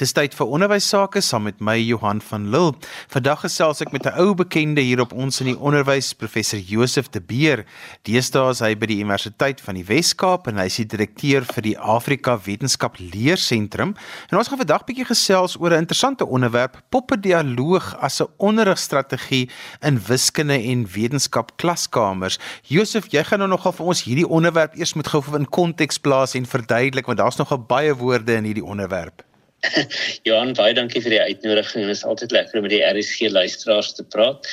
Dis tyd vir onderwys sake saam met my Johan van Lille. Vandag gesels ek met 'n ou bekende hier op ons in die onderwys, professor Josef de Beer. Deesdae is hy by die Universiteit van die Wes-Kaap en hy is die direkteur vir die Afrika Wetenskap Leersentrum. En ons gaan vandag bietjie gesels oor 'n interessante onderwerp, poppedialoog as 'n onderrigstrategie in wiskunde en wetenskap klaskamers. Josef, jy gaan nou nogal vir ons hierdie onderwerp eers moet gou in konteks plaas en verduidelik want daar's nogal baie woorde in hierdie onderwerp. Johan, baie dankie vir die uitnodiging. Dit is altyd lekker om met die RSG luisteraars te praat.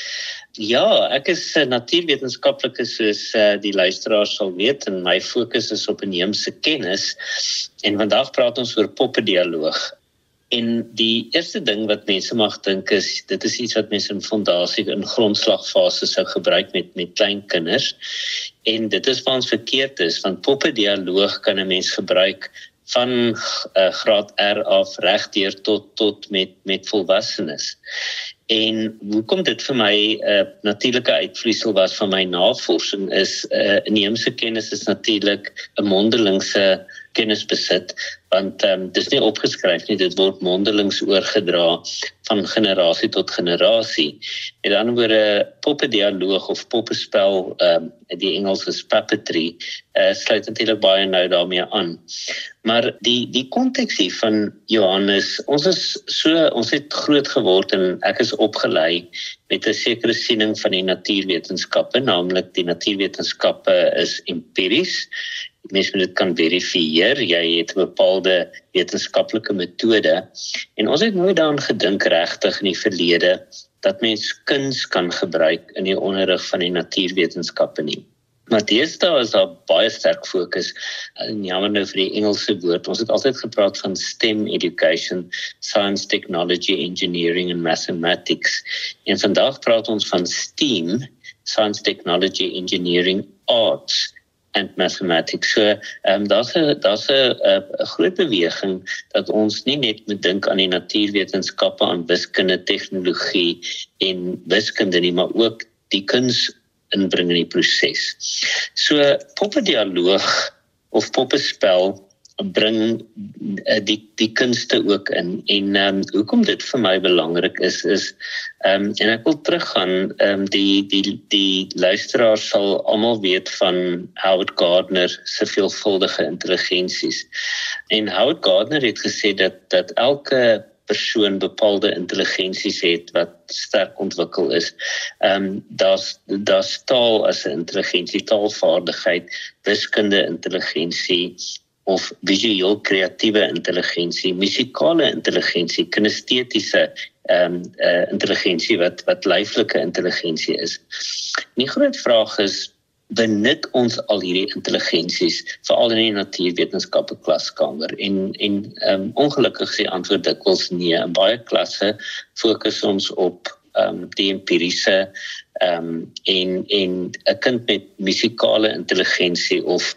Ja, ek is 'n natuurwetenskaplike soos uh, die luisteraars sal weet en my fokus is op inheemse kennis. En vandag praat ons oor poppedialoog. En die eerste ding wat mense mag dink is dit is iets wat mense in fondasie in grondslagfase sou gebruik met met klein kinders. En dit is wat ons verkeerd is want poppedialoog kan 'n mens gebruik van uh, graad R af regdeur tot tot met met volwassenes. En hoekom dit vir my 'n uh, natuurlike uitvloeisel was van my navorsing is 'n uh, inheemse kennis is natuurlik 'n mondelingse kennis besit want ehm um, dis nie opgeskryf nie dit word mondelings oorgedra van generasie tot generasie. Met ander woorde poppedialoog of poppespel ehm um, die Engels is puppetry uh, sluit natuurlik baie nou daarmee aan. Maar die die konteks hier van Johannes, ons is so ons het groot geword en ek is opgelei met 'n sekere siening van die natuurwetenskappe, naamlik die natuurwetenskappe is empiries mens moet dit kan verifieer. Jy het 'n bepaalde wetenskaplike metode en ons het nooit daaraan gedink regtig in die verlede dat mens kuns kan gebruik in die onderrig van die natuurwetenskappe nie. Maar deesdae is daar baie sterk fokus en jammer nou vir die Engelse woord. Ons het altyd gepraat van STEM education, science, technology, engineering and mathematics. En vandag praat ons van STEAM, science, technology, engineering, arts and mathematics. So, ehm um, daar's 'n daar's 'n groot beweging dat ons nie net moet dink aan die natuurwetenskappe, aan wiskunde, tegnologie en wiskunde nie, maar ook die kuns inbring in die proses. So, poppedialoog of poppespel bring uh, die die kunste ook in en um, hoekom dit vir my belangrik is is um, en ek wil teruggaan um, die die die luisteraars sal almal weet van Howard Gardner se veelvuldige intelligensies. En Howard Gardner het gesê dat dat elke persoon bepaalde intelligensies het wat sterk ontwikkel is. Ehm um, daar's daar's taal as 'n intelligensie, taalvaardigheid, wiskunde intelligensie of visueel kreatiewe intelligensie, musikale intelligensie, kinestetiese ehm um, uh, intelligensie wat wat lyflike intelligensie is. Die groot vraag is benut ons al hierdie intelligensies veral in die natuurwetenskappe klaskamer en en ehm um, ongelukkig sê antwoord dikwels nee. In baie klasse fokus ons op ehm um, die empiriese ehm um, en en 'n kind met musikale intelligensie of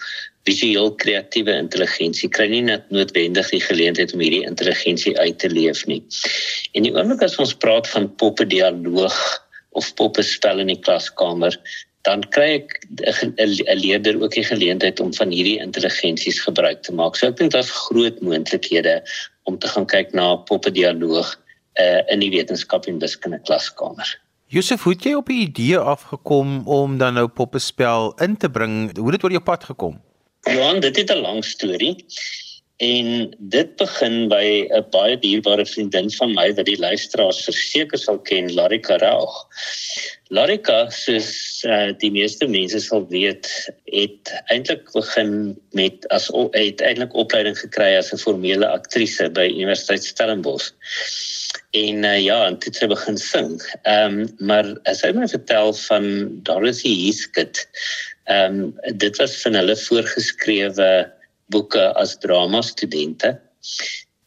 visueel kreatiewe intelligensie kry nie noodwendig die geleentheid om hierdie intelligensie uit te leef nie. En die oomblik as ons praat van poppedialoog of poppespel in die klaskamer, dan kry ek 'n leerder ook die geleentheid om van hierdie intelligensies gebruik te maak. So ek dink daar's groot moontlikhede om te gaan kyk na poppedialoog uh, in die wetenskap en wiskunde klaskamer. Josef, hoe het jy op die idee afgekom om dan nou poppespel in te bring? Hoe het dit oor jou pad gekom? Johan, dit het 'n lang storie. En dit begin by 'n baie dierbare vriendin van my wat die luisteraars verseker sal ken, Larika Raug. Larika, soos uh, die meeste mense sal weet, het eintlik begin met as het eintlik opleiding gekry as 'n formele aktrise by Universiteit Stellenbosch. En uh, ja, en dit het begin sing. Ehm um, maar as hy my vertel van Dorothy Heathcote Ehm um, dit was van hulle voorgeskrewe boeke as drama studente.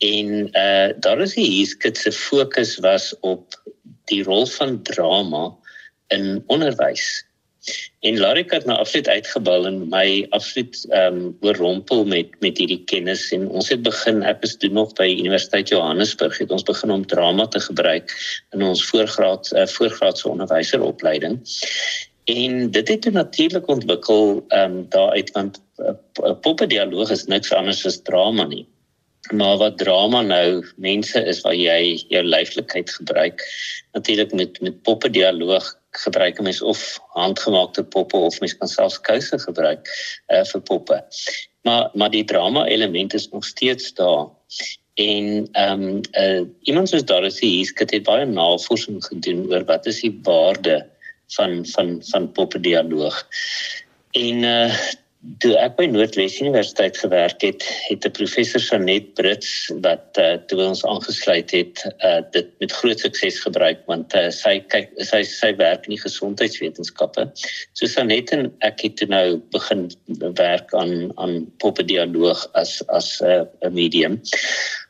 En eh uh, daar is hier skets se fokus was op die rol van drama in onderwys. En Larik het nou absoluut uitgebal en my absoluut ehm um, oorrompel met met hierdie kennis en ons het begin ek is doen nog by Universiteit Johannesburg het ons begin om drama te gebruik in ons voorgraad uh, voorgraadse onderwyseropleiding. En dit het natuurlik ontwikkel ehm um, daaruit want uh, poppedialoog is niks anders as drama nie. Maar wat drama nou mense is waar jy jou lyflikheid gebruik. Natuurlik met met poppe dialoog gebruik mens of handgemaakte poppe of mens kan selfs kouse gebruik uh, vir poppe. Maar maar die drama element is nog steeds daar. En ehm um, uh, iemand soos Dorothy Hieskett het baie navorsing gedoen oor wat is die waarde van van van poppe dialoog. En uh toe ek by Noordwes Universiteit gewerk het, het 'n professor Sanet Brits wat uh, toe ons aangesluit het, uh, dit met groot sukses gebruik want uh, sy kyk sy sy werk in die gesondheidswetenskappe. So Sanet en ek het toe nou begin werk aan aan poppe dialoog as as 'n uh, medium.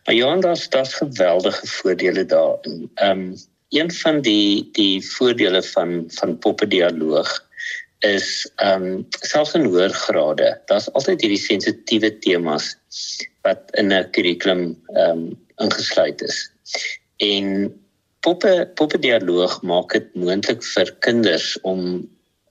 Maar ja, daar's daar's geweldige voordele daarin. Ehm um, een van die die voordele van van poppe dialoog is ehm um, selfs in hoër grade, daar's altyd hierdie sensitiewe temas wat in 'n kurrikulum ehm um, ingesluit is. En poppe poppe dialoog maak dit moontlik vir kinders om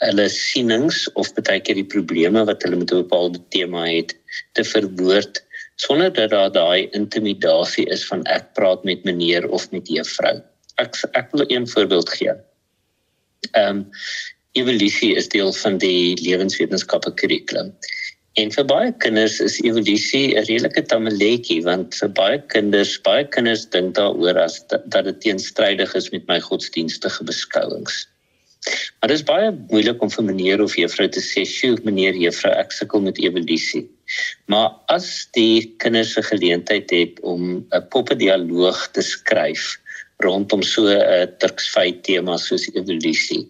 hulle sienings of baie keer die probleme wat hulle met 'n bepaalde tema het te verwoord sonder dat daar daai intimidasie is van ek praat met meneer of met juffrou. Ek ek wil een voorbeeld gee. Ehm um, evolusie is deel van die lewenswetenskappe kurrikulum. En vir baie kinders is evolusie 'n redelike tamaletjie want vir baie kinders, baie kinders dink daaroor as dat dit teenstrydig is met my godsdienstige beskouings. Maar dit is baie moeilik om vir meneer of juffrou te sê, "Sjoe, meneer, juffrou, ek sukkel met evolusie." Maar as die kinders 'n geleentheid het om 'n poppedialoog te skryf rondom so 'n Turksvy tema soos evolusie,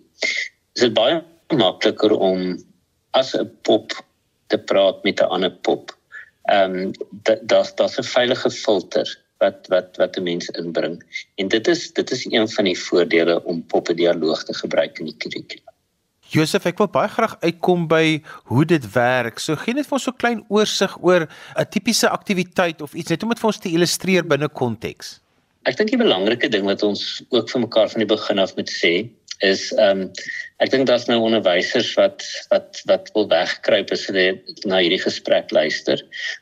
is dit baie makliker om as 'n pop te praat met 'n ander pop. Ehm um, daar's daar's 'n veilige filter wat wat wat 'n mens inbring. En dit is dit is een van die voordele om poppe dialoog te gebruik in die kurrikulum. Josef, ek wil baie graag uitkom by hoe dit werk. So gee net vir ons so 'n klein oorsig oor 'n tipiese aktiwiteit of iets net om dit vir ons te illustreer binne konteks. Ek dink die belangrike ding wat ons ook vir mekaar van die begin af moet sê is ehm um, ek dink daar's nou onderwysers wat wat wat wil wegkruip as hulle na hierdie gesprek luister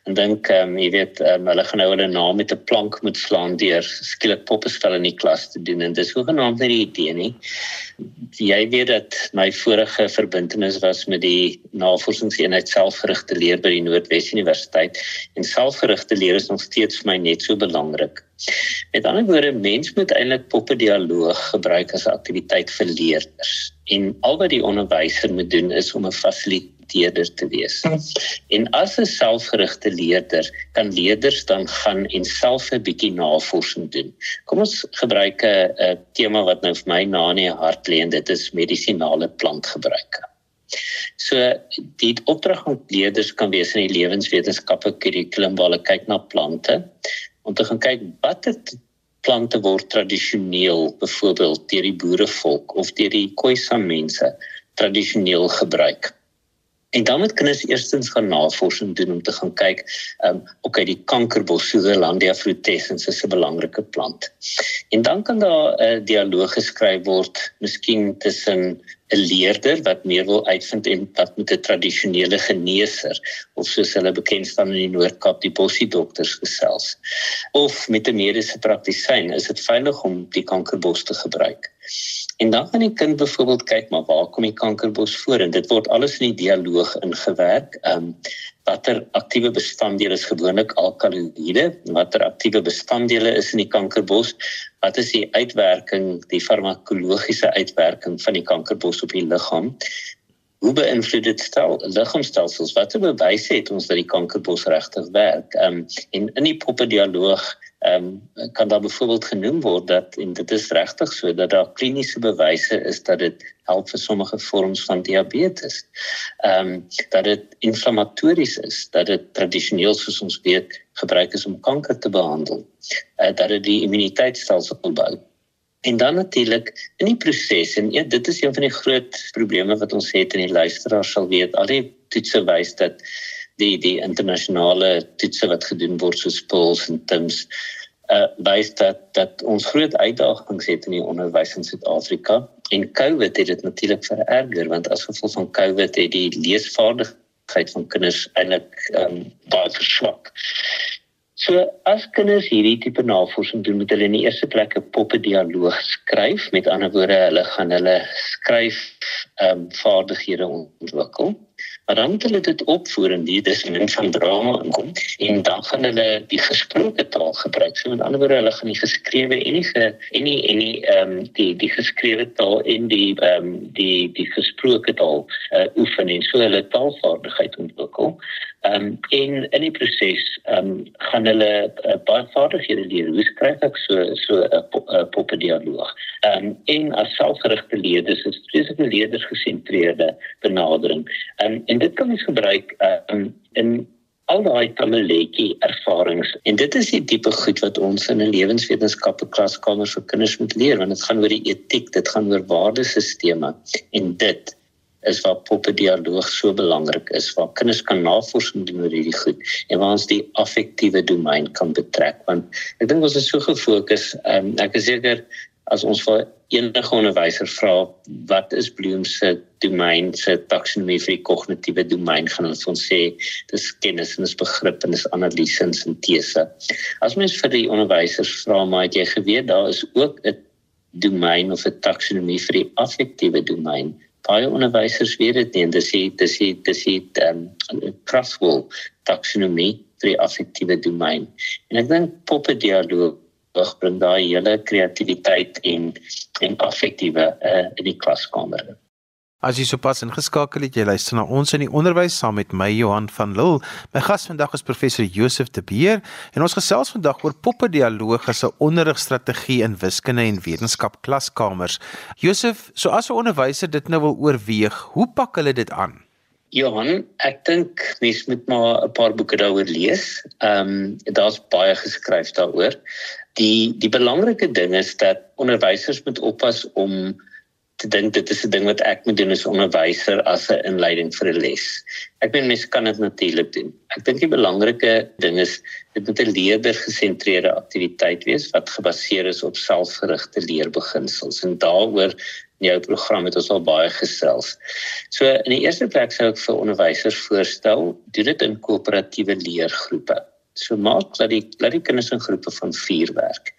en dink ehm um, jy weet um, hulle gaan nou hulle naam met 'n plank moet slaan deur skielik poppespel in die klas te doen en dis hoegenaamd nie die idee nie. Jy weet dat my vorige verbintenis was met die navorsingseenheid selfgerigte leer by die Noordwes Universiteit en selfgerigte leer is nog steeds vir my net so belangrik. Met ander woorde, mens moet eintlik poppe dialoog gebruik as 'n aktiwiteit vir leerders. En al wat die onderwyser moet doen is om 'n fasiliteerder te wees. En as 'n selfgerigte leerder, kan leerders dan gaan en self 'n bietjie navorsing doen. Kom ons gebruik 'n tema wat nou vir my na in die hart lê en dit is medisinale plantgebruike. So die opdrag aan leerders kan wees in die lewenswetenskappe kurrikulum waar hulle kyk na plante om te gaan kyk watter plante word tradisioneel byvoorbeeld deur die boerevolk of deur die Khoisan mense tradisioneel gebruik. En dan moet kinders eerstens gaan navorsing doen om te gaan kyk, ehm um, okay, die kankerbos Sutherlandia frutescens is 'n belangrike plant. En dan kan daar 'n uh, dialoog geskryf word, miskien tussen 'n leerder wat meer wil uitvind en wat met 'n tradisionele geneeser of soos hulle bekend staan in die Noord-Kaap die bossie dokters gesels of met 'n mediese praktisyn is dit veilig om die kankerbos te gebruik. En dan kan die kind byvoorbeeld kyk maar waar kom die kankerbos voor en dit word alles in die dialoog ingewerk. Ehm um, watter aktiewe bestanddele is gewoonlik alkaloïde, watter aktiewe bestanddele is in die kankerbos, wat is die uitwerking, die farmakologiese uitwerking van die kankerbos op die liggaam? Hoe beïnvloed dit stel liggaamstelsels? Watter bewyse het ons dat die kankerbos regtig werk? Ehm um, en in die poppe dialoog ehm um, kan daar byvoorbeeld genoem word dat en dit is regtig so dat daar kliniese bewyse is dat dit help vir sommige vorms van diabetes. Ehm um, dat dit inflammatories is, dat dit tradisioneel soos ons weet gebruik is om kanker te behandel. Uh, dat dit die immuniteitstelsel opbou. En dan natuurlik in die proses en ja, dit is een van die groot probleme wat ons het in die luisteraars sal weet. Al die toetse wys dat die die internasionale toetse wat gedoen word soos PIRLS en TIMS uh wys dat dat ons groot uitdagings het in die onderwys in Suid-Afrika en COVID het dit natuurlik vererger want as gevolg van COVID het die leesvaardigheid van kinders eintlik um baie verswak. So as kinders hierdie tipe navorsing doen, moet hulle in die eerste plek 'n poppedialoog skryf. Met ander woorde, hulle gaan hulle skryf um, vaardighede ontwikkel. Moet hulle dit opvoer in die disipline van drama inkom en dan gaan hulle die gesproke taal gebruik. So met ander woorde, hulle gaan die geskrewe en die en die en die ehm um, die die geskrewe taal en die ehm um, die die gesproke taal uh, oefen en so hulle taalvaardigheid ontwikkel. Ehm um, en in die proses ehm um, gaan hulle uh, baie vaardighede leer. Hoe skryf ek so so 'n uh, poppedialoog? Ehm um, en as selfgerigte leerders is spesifieke leerders gesentreerde benadering. Ehm um, en dit kan ons gebruik um, in al daai tamaletjie ervarings en dit is die tipe goed wat ons in 'n lewenswetenskappe klaskamer vir kinders moet leer want dit gaan oor die etiek dit gaan oor waardesisteme en dit is waar poppedialoog so belangrik is waar kinders kan navorsing doen oor hierdie goed en waar ons die affektiewe domein kan betrek want ek dink ons is so gefokus um, ek is seker as ons vir enige onderwyser vra wat is Bloom se domein se taksonomie vir die kognitiewe domein gaan ons ons sê dis kennis en dis begrip en dis analise en sintese. As mens vir die onderwysers vra maar het jy geweet daar is ook 'n domein of 'n taksonomie vir die affektiewe domein. Baie onderwysers weet dit nie dis die dis die dis die um, Kraftful taksonomie vir die affektiewe domein. En ek dink poppe dialoog lig bring daai hele kreatiwiteit en en affektiewe uh, in die klaskamer. As jy sopas ingeskakel het, jy luister na ons in die onderwys saam met my Johan van Lille. My gas vandag is professor Josef de Beer en ons gesels vandag oor poppedialoog as 'n onderrigstrategie in wiskunde en wetenskap klaskamers. Josef, so as 'n onderwyser dit nou wil oorweeg, hoe pak hulle dit aan? Johan, ek dink mens moet maar 'n paar boeke daaroor lees. Ehm um, daar's baie geskryf daaroor die die belangrike ding is dat onderwysers moet oppas om te dink dit is 'n ding wat ek moet doen as onderwyser as 'n inleiding vir 'n les. Ek bedoel mense kan dit natuurlik doen. Ek dink die belangrike ding is dit moet 'n leerder gesentreerde aktiwiteit wees wat gebaseer is op selfgerigte leerbeginsels en daaroor in jou program het ons al baie gesels. So in die eerste plek sou ek vir onderwysers voorstel, doen dit in koöperatiewe leergroepe. So maak dat die dat die kinders in groepe van 4 werk.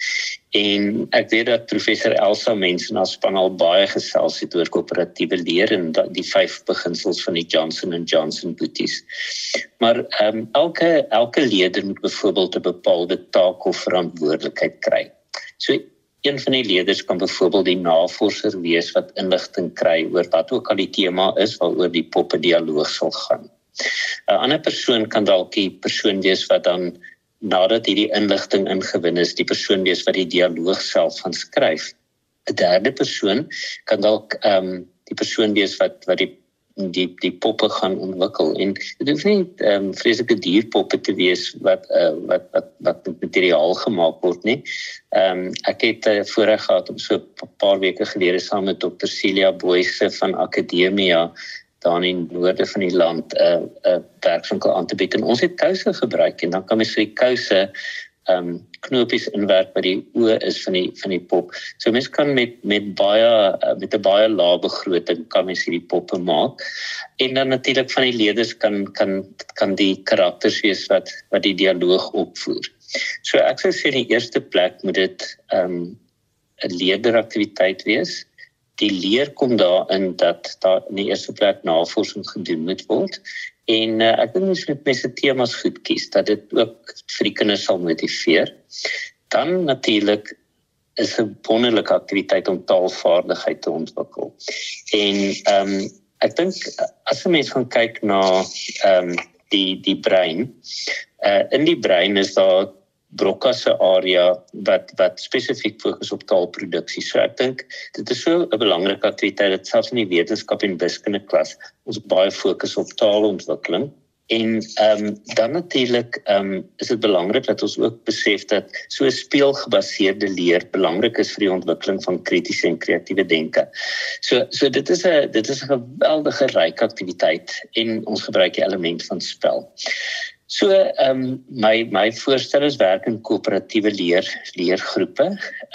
En ek weet dat professor Elsa mense na span al baie gesels het oor koöperatiewe leer en die vyf beginsels van die Johnson and Johnson boeties. Maar ehm um, elke elke leerder moet byvoorbeeld 'n bepaalde taak of verantwoordelikheid kry. So een van die leerders kan byvoorbeeld die navorser wees wat inligting kry oor wat ook al die tema is waaroor die poppe dialoog sal gaan. 'n ander persoon kan dalk die persoon wees wat dan nadat hierdie inligting ingewin is, die persoon wees wat die dialoog self van skryf. 'n Derde persoon kan dalk ehm um, die persoon wees wat wat die die die poppe gaan ontwikkel en dit hoef nie ehm um, vreeslike dierpoppe te wees wat uh, wat wat wat met materiaal gemaak word nie. Ehm um, ek het uh, voorreg gehad om so 'n paar weke gelede saam met Dr. Celia Boyse van Akademia daar in die noorde van die land 'n uh, 'n uh, werkswinkel aan te bied en ons het kouse gebruik en dan kan mens vir die kouse ehm um, knopies inwerk by die oë is van die van die pop. So mens kan met met baie uh, met 'n baie lae begroting kan mens hierdie poppe maak. En dan natuurlik van die leerders kan kan kan die karakters wees wat wat die dialoog opvoer. So ek sou sê in die eerste plek moet dit ehm um, 'n leerderaktiwiteit wees die leer kom daarin dat daar in die eerste plek navorsing gedoen moet word en uh, ek dink mens moet mense temas goed kies dat dit ook vir die kinders sal motiveer. Dan natuurlik is 'n wonderlike aktiwiteit om taalvaardigheid te ontwikkel. En ehm um, ek dink as 'n mens gaan kyk na ehm um, die die brein, uh, in die brein is daar Broca se area wat wat spesifiek fokus op taalproduksie. So ek dink dit is so 'n belangrike aktiwiteit dat selfs in die wetenskap en wiskunde klas ons baie fokus op taalontwikkeling. En ehm um, dan natuurlik ehm um, is dit belangrik dat ons ook besef dat so speelgebaseerde leer belangrik is vir die ontwikkeling van kritiese en kreatiewe denke. So so dit is 'n dit is 'n geweldige ryk aktiwiteit en ons gebruik die element van spel. So ehm um, my my voorstel is werk in koöperatiewe leer leergroepe.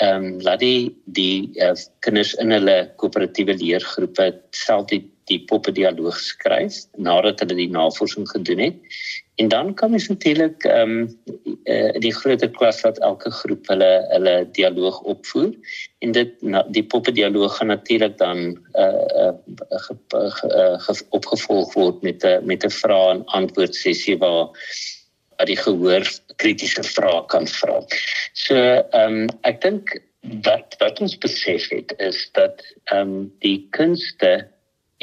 Ehm um, laat die die uh, kinders in hulle koöperatiewe leergroepe self die die poppe dialoog skryf nadat hulle die navorsing gedoen het En dan kan mens natuurlik ehm um, uh, die groter klas wat elke groep hulle hulle dialoog opvoer en dit na, die poppe dialoog gaan natuurlik dan uh, uh, opgevolg word met 'n met 'n vrae en antwoord sessie waar dat die gehoor kritiese vrae kan vra. So ehm um, ek dink wat wat ons besef het is dat ehm um, die kunste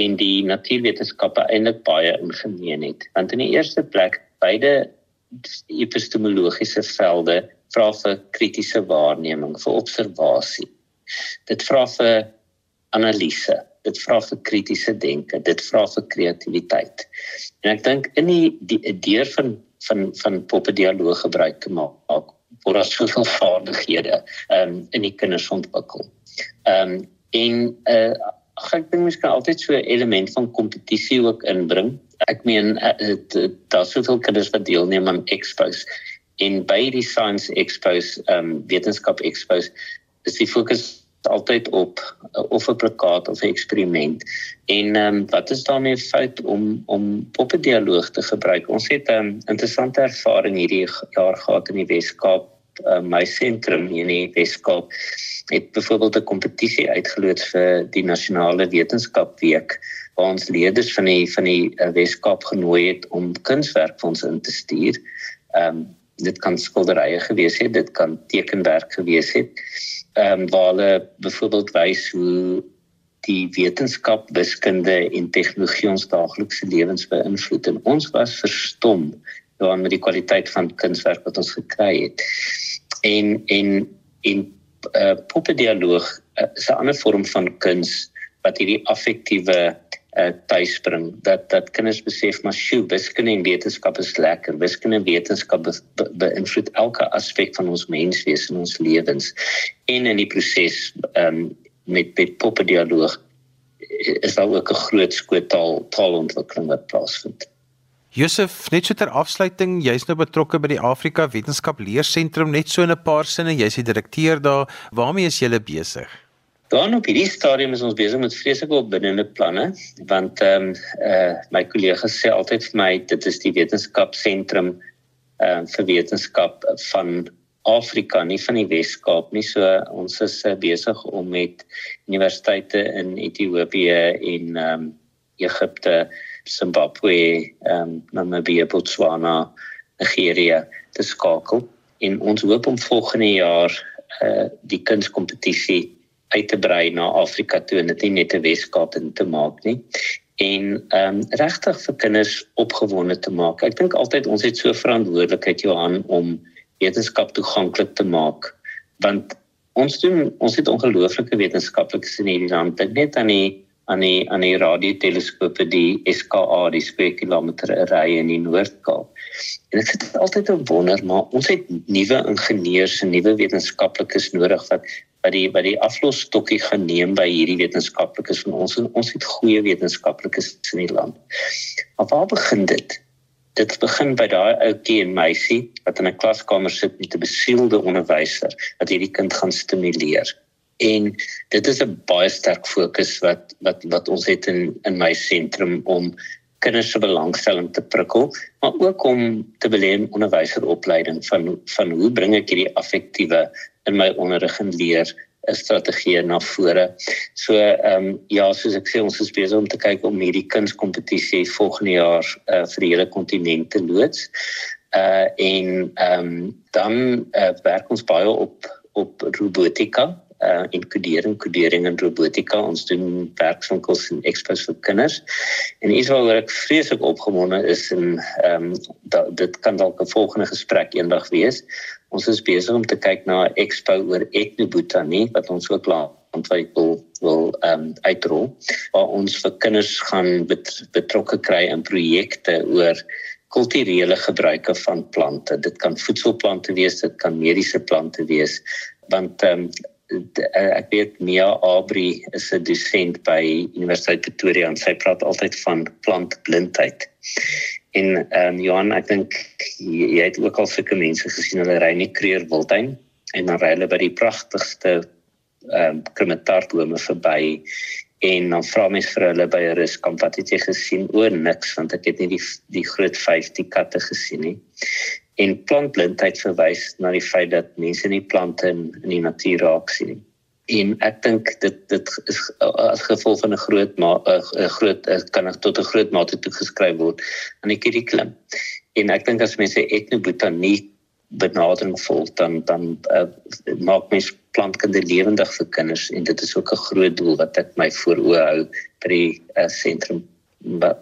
en die natuurwetenskappe eintlik baie ingemeen het. Want in die eerste plek beide epistemologiese velde vra vir kritiese waarneming, vir observasie. Dit vra vir analise, dit vra vir kritiese denke, dit vra vir kreatiwiteit. En ek dink in die die deur van van van poppedialoog gebruik te maak word daar soveel vaardighede um, in die kinders ontwikkel. Ehm um, en uh, ek dink mens kan altyd so 'n element van kompetisie ook inbring. Ek meen uh, daar's soveel kinders wat deelneem aan expos en by die science expos, ehm um, wetenskap expos, is die fokus altyd op uh, of 'n plakkaat of 'n eksperiment. En ehm um, wat is daarmee fout om om poppedialoog te gebruik? Ons het 'n um, interessante ervaring hierdie jaar gehad in die Wes-Kaap uh, my sentrum in die Weskaap het byvoorbeeld 'n kompetisie uitgeloods vir die nasionale wetenskapweek waar ons leerders van die van die uh, Weskaap genooi het om kunswerk vir ons in te stuur. Ehm um, dit kan skilderye gewees het, dit kan tekenwerk gewees het. Ehm um, waar hulle byvoorbeeld wys hoe die wetenskap, wiskunde en tegnologie ons daaglikse lewens beïnvloed en ons was verstom dan met die kwaliteit van kunswerk wat ons gekry het. En en en uh, poppedialoog uh, is 'n ander vorm van kuns wat hierdie affektiewe uh, tuisbring dat dat kinders besef maar sjoe wiskunde en wetenskap is lekker wiskunde en wetenskap be, be, beïnvloed elke aspek van ons menswees en ons lewens en in die proses um, met met poppedialoog is daar ook 'n groot skoot taal taalontwikkeling wat plaasvind. Josef, net so ter afsluiting, jy's nou betrokke by die Afrika Wetenskap Leersentrum net so in 'n paar sinne, jy's die direkteur daar. Waarmee is julle besig? Dan op hierdie stadium is ons besig met vreeslike opbindende planne, want ehm um, uh my kollegas sê altyd vir my dit is die wetenskapsentrum ehm uh, vir wetenskap van Afrika, nie van die Wes-Kaap nie. So ons is uh, besig om met universiteite in Ethiopië en ehm um, Egipte Zimbabwe, ehm um, Namibië, Botswana, Nigeria te skakel en ons hoop om volgende jaar uh die kunskompetisie uit te brei na Afrika toe en dit nie net 'n Weskaap in te maak nie en ehm um, regtig vir kinders opgewonde te maak. Ek dink altyd ons het so verantwoordelikheid Johan om wetenskap toeganklik te maak want ons doen ons het ongelooflike wetenskaplikes in hierdie land. Dit net aan die aan die aan die radioteleskope die SKA die spekulameter array in die Noord-Kaap. En ek sit altyd te wonder maar ons het nuwe ingenieurs en nuwe wetenskaplikes nodig wat wat die wat die aflosstokkie gaan neem by hierdie wetenskaplikes van ons en ons het goeie wetenskaplikes in die land. Maar waar begin dit? Dit begin by daai ouetjie en meisie wat in 'n klaskamer sit met 'n besielde onderwyser wat hierdie kind gaan stimuleer en dit is 'n baie sterk fokus wat wat wat ons het in in my sentrum om kinders se belangstelling te prikkel maar ook om te belê onderwyseropleiding van van hoe bring ek hierdie affektiewe in my onderrig en leer 'n strategie na vore. So ehm um, ja, soos ek sê ons is besig om te kyk om hierdie kunskompetisie volgende jaar uh, vir die hele kontinent te loods. Uh en ehm um, dan uh, werk ons baie op op robotika uh en kodering, kodering en robotika. Ons doen werkswinkels en expos vir kinders. En iets waaroor ek vreeslik opgewonde is en ehm um, dit kan dalk 'n volgende gesprek eendag wees. Ons is besig om te kyk na 'n expo oor etnobotanie wat ons ook laat ontwikkel wil ehm um, uitrol waar ons vir kinders gaan bet, betrokke kry in projekte oor kulturele gebruike van plante. Dit kan voedselplante wees, dit kan mediese plante wees want ehm um, ek weet Mia Abri is 'n dosent by Universiteit Pretoria en sy praat altyd van plantblindheid. En ehm um, Johan, ek dink jy, jy het ook al sulke mense gesien hulle ry nie kreer wildtuin en dan ry hulle by die pragtigste ehm um, kromatarbome verby en dan vra mens vir hulle by 'n ruskamp wat het jy gesien oor niks want ek het nie die die groot 50 katte gesien nie en plantblindheid verwys na die feit dat mense nie plante in, in die natuur raak sien nie en ek dink dit dit is as gevolg van 'n groot maar 'n groot kan tot 'n groot mate toegeskryf word aan die curriculum. En ek dink as mense etnobotanie benadering volg dan dan uh, maak mens plantkunde lewendig vir kinders en dit is ook 'n groot doel wat ek my vooroe hou by die uh, sentrum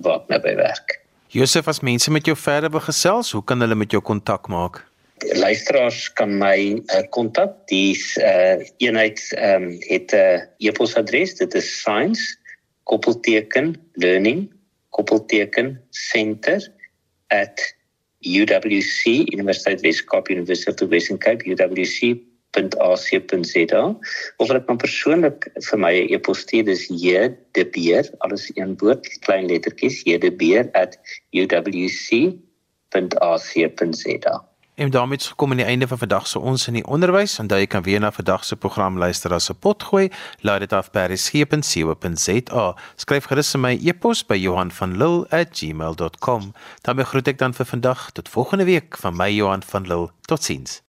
wat my by werk. Josef as mense met jou verder wil gesels, hoe kan hulle met jou kontak maak? luisteraars kan my uh, kontak. Die uh, eenheid um, het 'n uh, e-posadres. Dit is science koppelteken learning koppelteken center UWC Universiteit Weskaap University of Western Cape UWC .ac.za of hulle kan persoonlik vir my e-pos stuur dis j de beer alles een woord klein lettertjies j de beer @ uwc.ac.za En daarmee het gekom aan die einde van vandag se ons in die onderwys. Onthou jy kan weer na vandag se program luister as 'n potgooi. Laai dit af by resgep.co.za. Skryf gerus my e-pos by Johan van Lille@gmail.com. Dan groet ek dan vir vandag tot volgende week van my Johan van Lille. Totsiens.